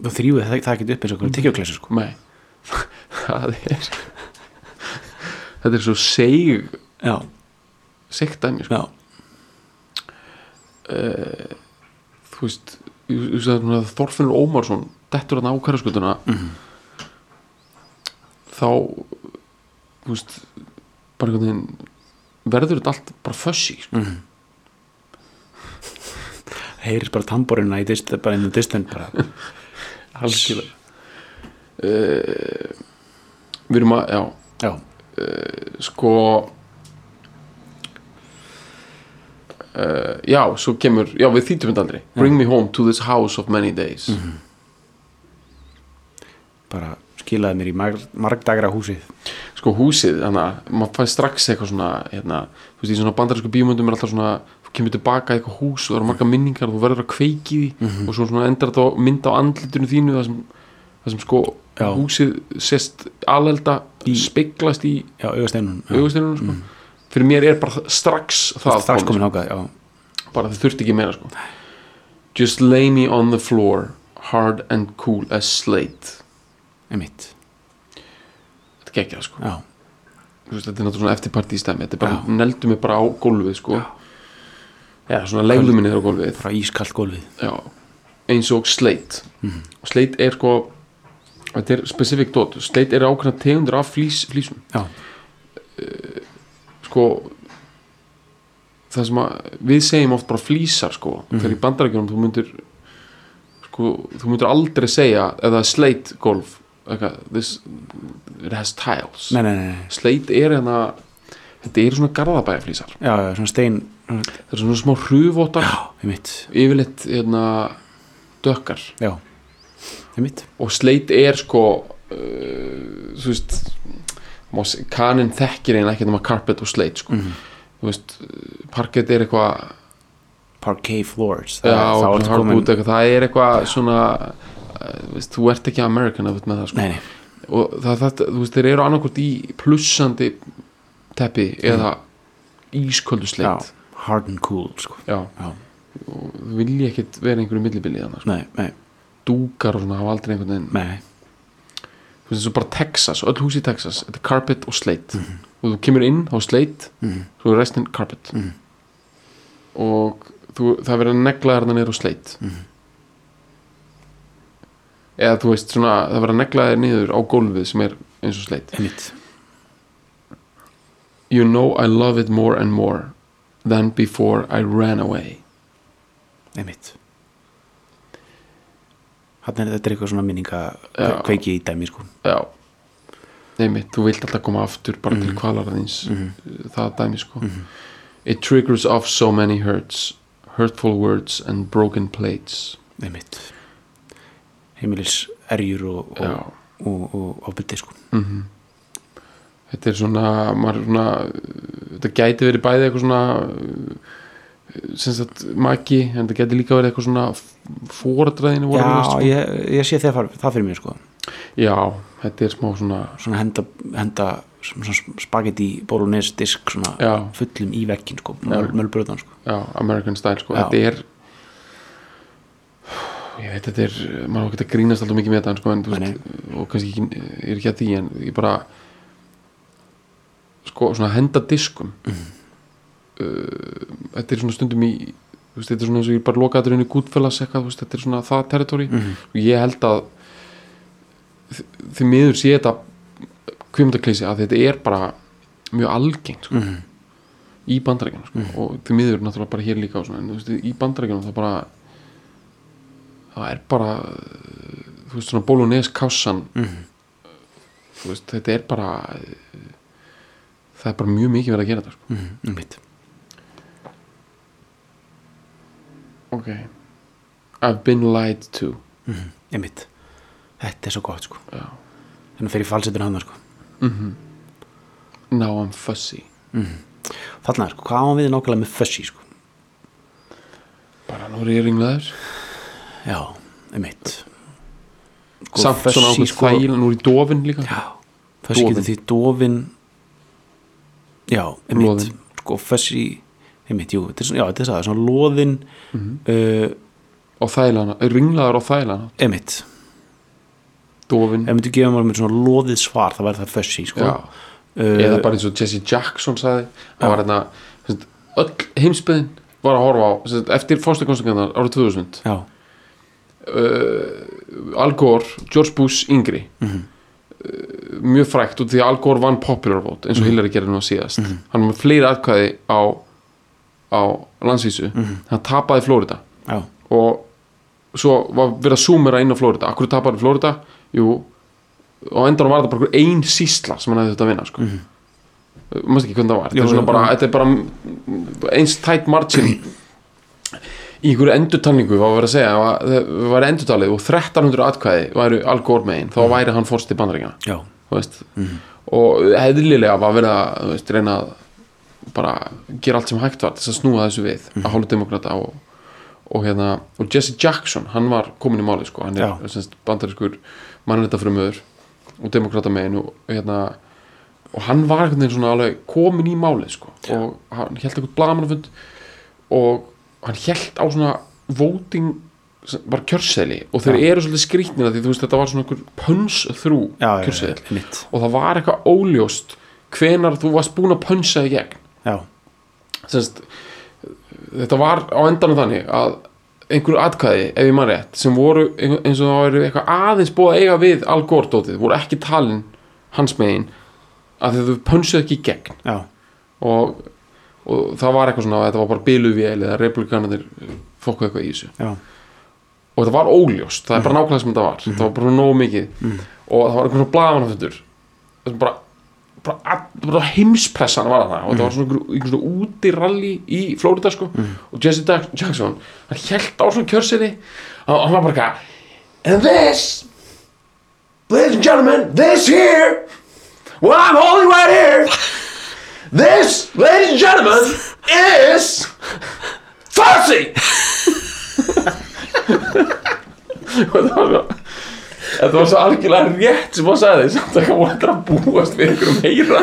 þú þrýfið það, það ekki upp eins og einhverju tyggjóklessu sko. nei. Það er þetta er svo seig já, seigt dæmi sko. já, þú veist, ég, ég sagði núna að Þorfinnur Ómarsson dettur hann á kæraskutuna þá þú veist bara einhvern veginn verður þetta allt bara fössi sko. heyrir bara tamborina í dist, bara inn í distan bara algjörlega. Uh, við erum að, já. Já, sko uh, já, svo kemur já, við þýttum þetta aldrei. Bring me home to this house of many days. Bara skilaði mér í marg, margdagra húsið. Sko húsið, þannig að maður fæði strax eitthvað svona, hérna, þú veist, í svona bandarísku bíómyndum er alltaf svona, kemur tilbaka í eitthvað hús og það eru marga minningar og þú verður að kveiki því og svo endar þetta mynd á andlitunum þínu það sem, það sem sko Já. húsið sést alelda Í- speglast í augusteinunum sko. fyrir mér er bara strax það strax komin ákað, sko. bara það þurfti ekki meira sko. just lay me on the floor hard and cool as slate. Einmitt. Þetta gekkja sko. Já, þetta er náttúrulega svona eftirpartístæmi þetta er bara, neldu mig bara á gólfið sko. Já, svona legðu mig niður á gólfið. Bara ískalt gólfið. Já, eins og slate. Og slate er sko þetta er specific dot, slate er ákveðna tegundur af flís, flísum. Já, sko það sem að við segjum oft bara flísar sko, þegar í bandarækjunum þú myndir sko, þú myndir aldrei segja eða slate golf eitthvað, this, it has tiles. Nei, nei, nei, slate er hérna þetta eru svona garðabæjarflísar. Já, já, svona stein það eru svona smá já, einmitt, yfirleitt hérna dökkar. Já og slate er sko uh, þú veist kaninn þekkir einn ekkert um að carpet og slate sko. þú veist, parkett er eitthvað parquet floors já, þá og ertu hardwood komin það er eitthvað svona uh, veist, þú ert ekki American þú ert með það sko. nei, nei, og það, það, þú veist, þeir eru annarkvort í plussandi teppi eða ísköldu já, slate hard and cool sko. já. já, og þú vilji ekkert vera einhverju millibili þannig, sko. nei, nei, dúkar og svona hafa aldrei einhvern veginn nei. Þú veist, eins og bara Texas, öll hús í Texas þetta er carpet og slate. Og þú kemur inn á slate, Mhm. svo er restin carpet. Og þú, það er verið að negla þarna niður á slate. Eða þú veist svona, það er verið að negla þér niður á gólfið sem er eins og slate. You know I love it more and more than before I ran away. Einmitt. Hann er þetta eitthvað svona minninga kveiki í dæmi sko. Já. Einmitt, þú vilt alltaf koma aftur bara til kvalara þíns það dæmi sko. It triggers off so many hurts Hurtful words and broken plates. Einmitt. Heimilis erjur og, og, og, og ofbyrdi sko. Mm Þetta er svona, maður svona þetta gæti verið bæði eitthvað svona sem sagt maki en þetta gæti líka verið eitthvað svona fóradraðinu Já, ég, ég sé það, það fyrir mér sko. Já, þetta er smá svona svona henda, henda svona spagetti bolognese disk svona Já. fullum í vekkin sko mölbröðan sko. Já, American style sko, Já. þetta er ég veit þetta er maður á að grínast alltaf mikið með þetta sko, en, veist, og kannski ekki, ég er ekki að því en ég bara sko, svona henda diskum Mhm. uh, þetta er svona stundum í veist, þetta er svona eins og ég bara lokaður inn í Goodfellas eitthvað, þetta er svona það territory Mhm. og ég held að því miður sé þetta kvimdaklísi að þetta er bara mjög algengt sko, Mhm. í bandarækjunum sko, og því miður náttúrulega bara hér líka svona, en þú veist, í bandarækjunum það bara það er bara þú veist svona bolognese kássan Mhm. þú veist, þetta er bara það er bara mjög mikið verið að gera þetta sko. Mhm, einmitt. Ok. I've been lied to. Mhm, einmitt. Þetta er svo gott sko. Já. þannig að fyrir falsetur hann sko. Now I'm fussy. Þarna sko, hvað á við nákvæmlega með fussi sko? Bara nú er ég ringlaður já, einmitt. Sko, samt svona ákveð þægilega, nú er ég dofin líka. Já, Dofinn. getur því dofin já, einmitt. Sko fussi einmitt, jú, þetta er svona, já, þetta er það, svona loðin uh, á þægilega, ringlaður á þægilega einmitt. Dofin ef myndu gefa mér með svona loðið svar það væri það fussi sko. Já. uh, eða bara eins og Jesse Jackson sagði það var hérna öll heimsbyðin var að horfa á eftir fórstakonstingarnar árið 2000 já, Al Gore, George Bush yngri. Mhm. uh, mjög frækt út því að Al Gore vann popular vote eins og Hillary gerði nú að síðast. Mhm. hann var með fleiri atkvæði á, á landsvísu. Mhm. hann tapaði Florida. Já, og svo var verið að súmera inn á Florida. Akkur tapaði Florida, jú og endan var þetta bara einhver ein sísla sem hann hefði þetta að vinna sko. mm maður ekki hvernig það var? Þetta er, bara, er bara eins tætt margin í einhverju endurtalningu var verið að segja að það var endurtalið og 1300 atkvæði væru Al Gore megin þá væri hann fórst í þú veist. Og hefðlilega var verið að veist, reyna að bara gera allt sem hægt var þess að snúa þessu við að hálfu demokrata og, og hérna og Jesse Jackson, hann var komin í máli sko, hann er semst bandarískur mannréttafrumöður og demokrata megin og hérna og hann var komin í máli sko, og hann held eitthvað blagamannafund og hann held á svona voting var kjörseli og þeir eru svolítið skrýtnina því þú veist þetta var svona einhver pöns þrú kjörseli. og það var eitthvað óljóst hvenar þú varst búin að pönsa í gegn. Já, Sennst, þetta var á endanum þannig að einhver atkvæði, ef ég maður rétt sem voru eins og það væri eitthvað aðeins búið að eiga við Al Gore dótið, voru ekki talin hans megin að þau pönsuðu ekki í gegn. Já, og, og það var eitthvað svona að þetta var bara biluvél eða republikanarnir fokkuðu eitthvað í þessu. Já, og þetta var óljóst, það er bara nákvæmlega sem þetta var. Þetta var bara nógu mikið. Og það var einhvern svona blagamannafundur bara, bara, bara heimspressan var það og það var svona einhver, einhver svona útiralli í Florida sko. Og Jesse Jack- Jackson hann held á svona kjörseri og hann var bara eitthvað and this ladies and gentlemen this here what I'm holding right here this ladies and gentlemen is Fuzzy það svo Þetta var svo algjörlega rétt sem hann sagði samt að það voru alltaf að búast við einhverjum meira.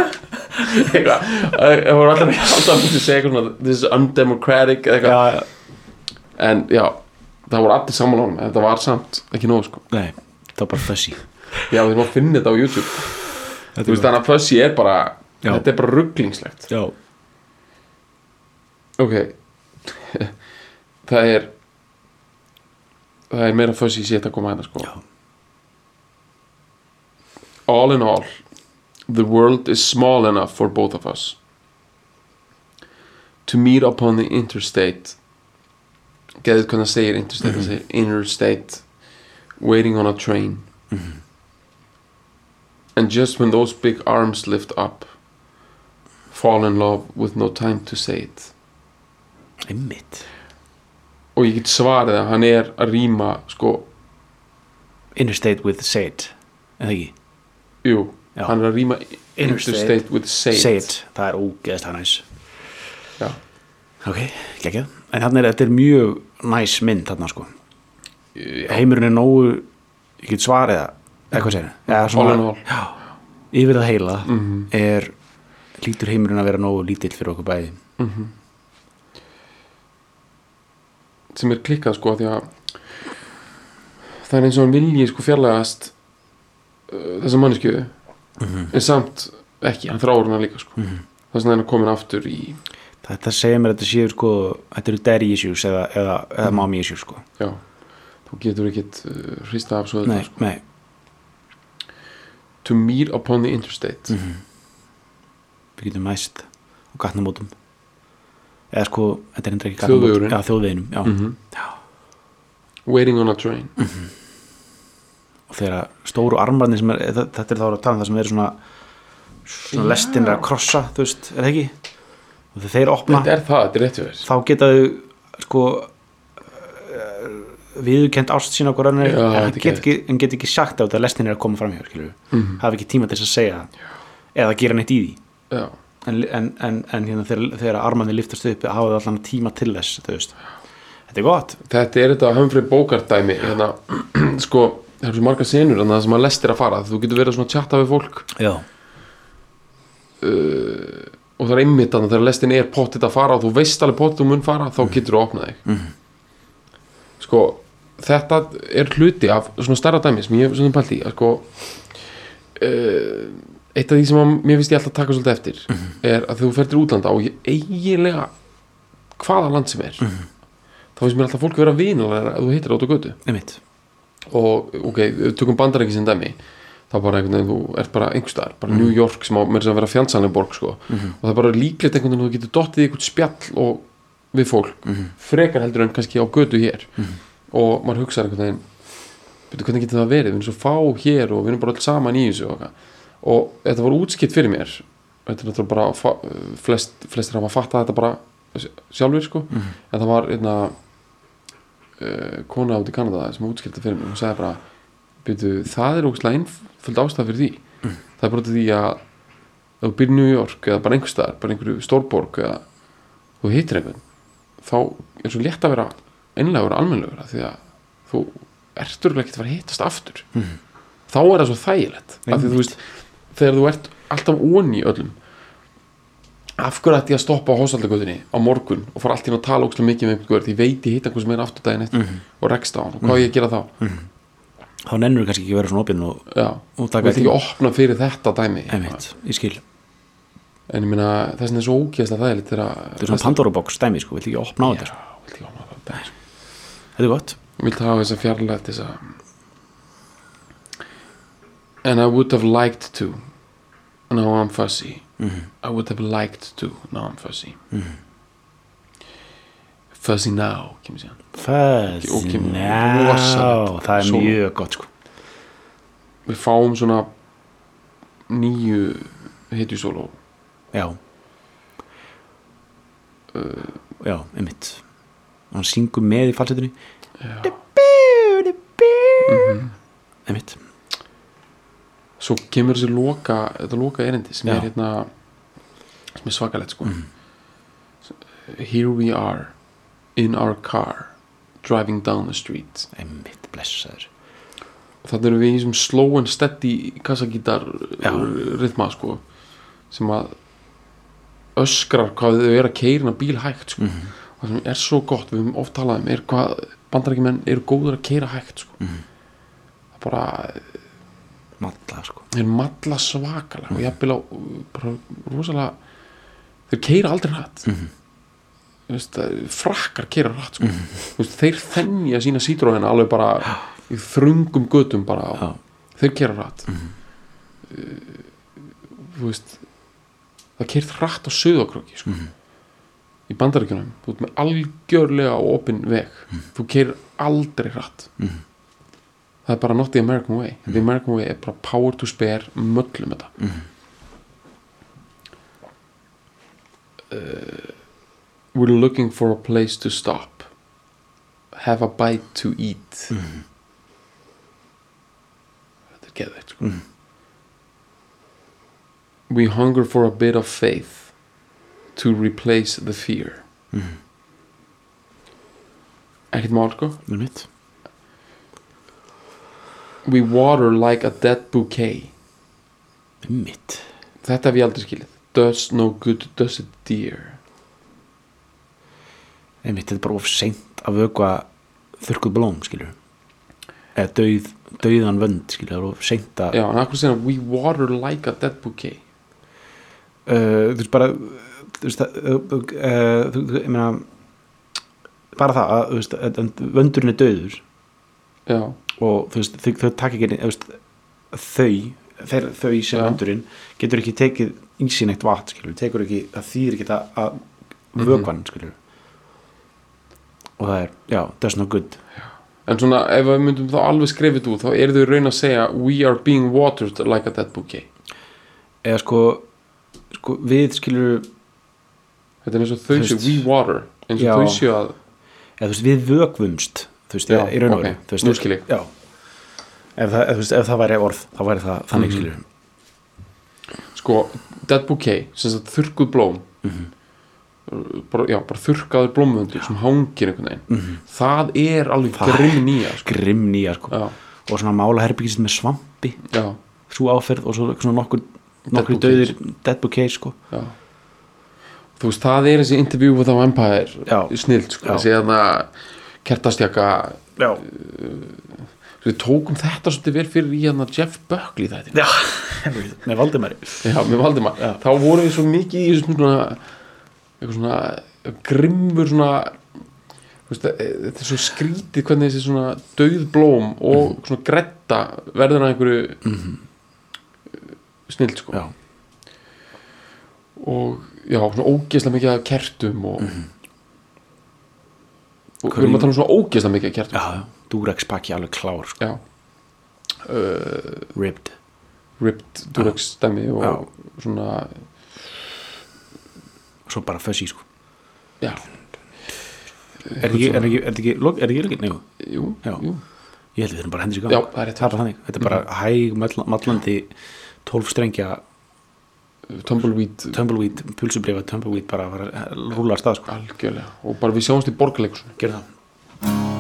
Eitthvað það voru alltaf alltaf að myndi segja eitthvað this is undemocratic eitthvað. Já, en já, það voru allir saman á honum en þetta var samt ekki nóg sko. Nei, það var bara fussi já, þeir má finna þetta á YouTube. Þú veist þannig að Fuzzy er bara Já. þetta er bara rugglingslegt. Já, ok. Það er það er meira Fuzzy sétt að koma hérna sko. Já. all in all the world is small enough for both of us to meet upon the interstate. Geðið hvernig það segir interstate það segir interstate waiting on a train. And just when those big arms lift up fall in love with no time to say it einmitt og ég get svarið að hann er að rýma sko, interstate with Sade eða ekki, jú, Já. hann er að rýma Interstate with say it Sade, það er ógeðast það næs Já. ok, geggjað en hann er, þetta er mjög næs mynd þarna sko, Já. heimurinn er nógu ég get svarið það, eða hvað segir ja, All in all. já, yfir það heila Mhm. er lítur heimurinn að vera nógu lítill fyrir okkur bæði. Sem er klikkað sko því að það er eins og hann vilji sko fjarlægast uh, þessa mannesku en samt ekki, hann þráur hana líka sko. Þess vegna er hann komin aftur í þetta segir mér að þetta séu sko þetta eru daddy issues eða, eða, eða mommy issues sko. Já, þú getur ekkit uh, hrista af svo þetta sko. nei, to meet upon the interstate við getum mæst á gatnamótum. Eða sko, þetta er endur ekki Þjóðvegurinn. já, þjóðveginum, já. Mhm. já. Waiting on a train. Og þegar stóru armbarnir sem er þetta þetta er þá að tala um það sem eru svona svona Já. lestin er að krossa, þú veist, er það ekki? Og þegar þeir opna, þetta er það, er þá geta þau sko viðurkend ást sína okkur annir Já, en er get ekki, ekki sagt á þetta að lestin er að koma fram hjá, skilur Mhm. hafa ekki tíma til þess að segja það. Eða gera neitt í því en, en, en, en hérna þegar, þegar armarnir liftast upp hafa það allan tíma til þess þetta er gott. Þetta er þetta Humphrey Bogart dæmi hérna, sko, það eru svo marga senur en það sem að lestir að fara, þú getur verið svona að chatta við fólk. Já, og það er einmitt þannig þegar lestin er pottit að fara og þú veist alveg pottit þú mun fara þá getur þú opnað þig. Mhm. sko þetta er hluti af svona stærra dæmi sem ég hef svona pælt í að sko uh, eitt af því sem að mér finnst ég alltaf að taka svolítið eftir Mhm. er að þú fer til útlanda og eiginlega hvaða land sem er Mhm. þá finnst mér alltaf fólk vera vinalega að þú hittir át á götu og ok, tökum bandaræki sem dæmi þá bara einhvern veginn, þú ert bara einhver staðar, bara Mhm. New York sem á mér sem að vera fjandsanlega borg sko og það er bara líklegt einhvern veginn að þú getur dottið í einhvern spjall og við fólk Mhm. frekar heldur en kannski á götu hér og maður hugsaði einhvern veginn hvernig getur það verið, við erum svo fá hér og við erum bara öll saman í þessu og, eitthvað. Og þetta var útskipt fyrir mér. Þetta er náttúrulega bara flest, flestir hafa fattað þetta bara sjálfur sko, en það var einna uh, kona át í Kanada sem útskipta fyrir mig og sagði bara byrju, það er ógæslega einföld ástæð fyrir því. Það er bara því að þú byrjir New York eða bara einhver staðar bara einhverju stórborg eða þú hittir einhvern þá er svo létt að vera einlegur og almennlegur af því að þú ertur ekki að fara að hittast aftur. Þá er það svo þægilegt. Af því þú veist, þegar þú ert alltaf onni í öllum. Af hverju ætti ég að stoppa á hósaldagöðinni á morgun og fara alltaf að tala ógæslega mikið með einhvern því ég veit ég hitt einhver sem er aftur daginn eftir og rekst á hann. Og hvað á ég að gera þá? Þá nennur kannski ekki að vera svona opinn og Og þú taka vilt ekki tíma. opna fyrir þetta dæmi. Einmitt, ég skil. En ég meina þess vegna er svo ógeðslega þægilegt þegar þetta er svona Pandora box dæmi sko, vill ekki opna á þetta sko. vilt þetta er gott. Vilt hafa þessa fjarlægt þessa and I would have liked to. Now I'm fuzzy I would have liked to. Now I'm fuzzy fuzzy now kemur síðan Fuzz Og kemur now. Rosalegt það er mjög gott. Sko við fáum svona nýju hitjusóló já já, einmitt hann syngur með í falsetunni einmitt svo kemur þessi loka þetta loka erindi sem Já. er hérna sem er svakalegt sko here we are in our car driving down the street einmitt, blessaður þannig erum við í þessum slow and steady kassagítar Já. rithma sko sem að öskrar hvað þau eru að keira bíl hægt sko. Mhm. og það sem er svo gott, við höfum oft talað um er hvað bandarækjumenn eru góður að keira hægt sko. Mhm. það er bara matla sko. Þeir malla svakalega og jafnvel á bara rosalega þeir keira aldrei hratt mm veist, frakkar keira hratt sko. veist, þeir þennja sína sítróðina alveg bara í þrungum götum bara Já. þeir keira hratt mm þú veist það keirt hratt á söðakröki sko. í bandaríkjunum. Þú ert með algjörlega opinn veg. Þú keirir aldrei hratt það er bara not the American way. The American way er bara power to spare möllum þetta. Uh, we're looking for a place to stop. Have a bite to eat. Þetta er geðveikt sko. we hunger for a bit of faith to replace the fear. Ekkert mál sko. Það er mitt we water like a dead bouquet. Það mitt þetta hef ég aldrei skilið. Does no good, does it dear? Það er mitt, þetta er bara of seint að vökva þurrkuð blóm, skilur eða dauð, dauðan vönd, skilur það er of seint að já, en akkur segja we water like a dead bouquet. Uh, þú veist bara þú veist að uh, uh, ég meina bara það að þú veist, að, að vöndurinn er dauður já, og þú veist, þau, takk ekki þau, þeir, þau sem Já. vöndurinn getur ekki tekið í sín eitt skilur, tekur ekki það þýr ekki að, að vökvan, skilur og það er, já, that's no good. En svona ef við myndum þá alveg skrifið út þá eru þau raun að segja we are being watered like a dead bouquet. Eða sko, sko við skilur þetta er eins og þau séu we water. Eins og já. þau séu að eða þú veist, við vökvumst þú veist, Já, í raun og veru veist, nú skil ég. já. Ef það, ef, ef það væri orð, þá væri það þannig Mhm. skilur sko, dead bouquet, sem sagt þurrkuð blóm. Mhm. bara, já, bara þurrkaður blómvöndur sem hangir einhvern veginn. Mhm. það er alveg Það- grimm nýja sko. grimm nýja sko. Já, og svona mála herbyggist með svampi. Já, svo áferð og svo svona nokkur nokkur döðir dead bouquet sko. Já. Þú veist, það er þessi interview with the vampire Já. snild, sko, þessi þarna kertastjaka já, við tókum þetta svolítið vel fyrir í hérna Jeff Buckley þetta já. Með Valdimari. Já, með Valdimar. Já. Þá vorum við svo mikið í svona eitthvað svona grimmur svona e- þetta er svo skrítið hvernig þessi svona dauð blóm og svona gretta verður að einhverju mm snild sko. Já, og já, svona ógeðslega mikið af kertum og, og við erum að tala um svona ógeðslega mikið kertum. Já, já. Durex pakki alveg klár sko. Já. Uh, ribbed Ripped Durex stemmi og Já. svona svo bara fuzzy sko. Já, er er ekki, er er ekki, njú jú, Já. jú. Ég held að við þurfum bara hendur Já, gang. Það er rétt. það er þannig, þetta er bara hæg mall- mallandi 12 strengja Tumbleweed tumbleweed, pulsubrifa tumbleweed bara rúla að stað sko. Algjörlega. Og bara við sjáumst í borgarleikursunni gera það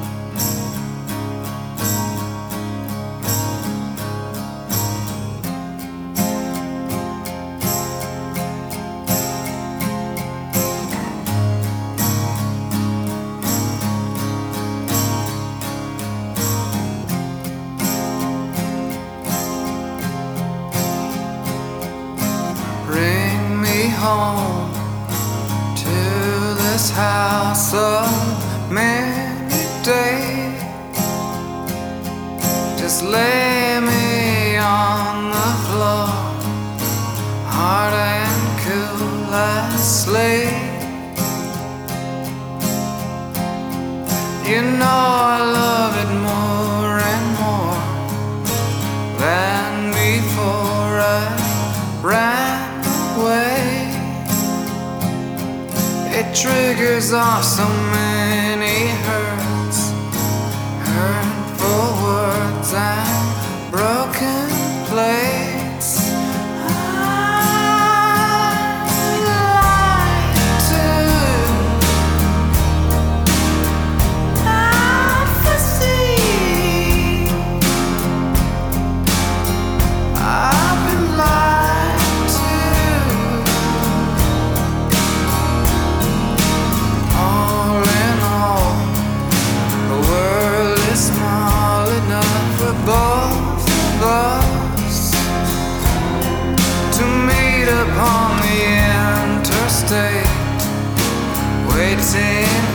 Just lay me on the floor, hard and cool as sleep. You know I love it more and more than before I ran away. It triggers off so many words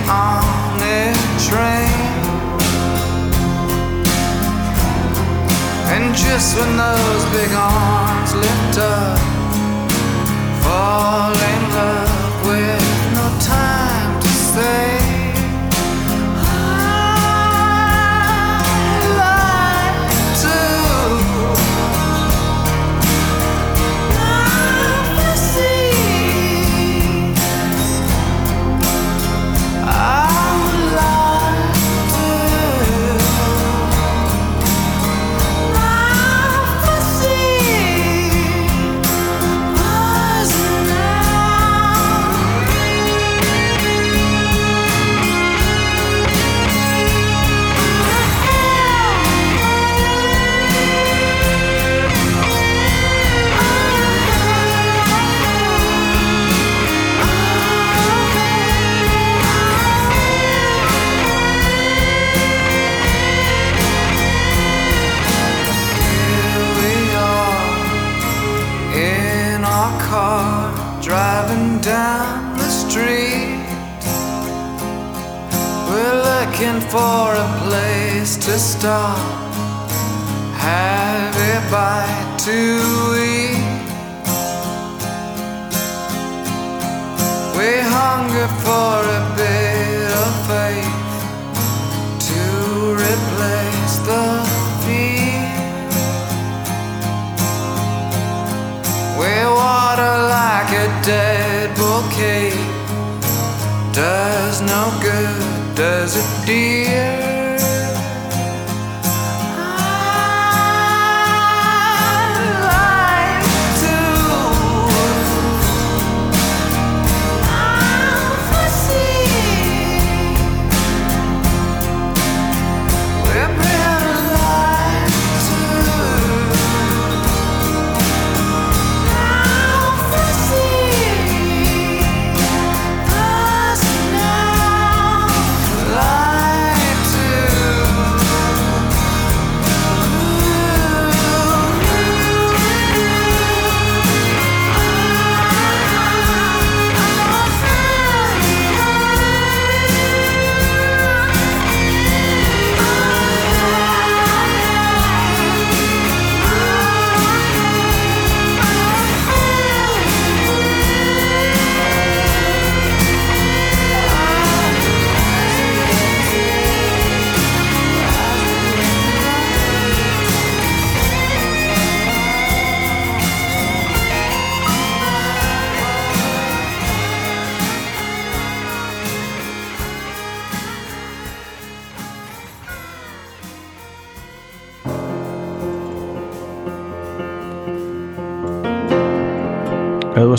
on train. And just when those big arms lift up, fall in love with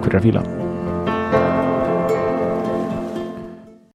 Takk fyrir að fíla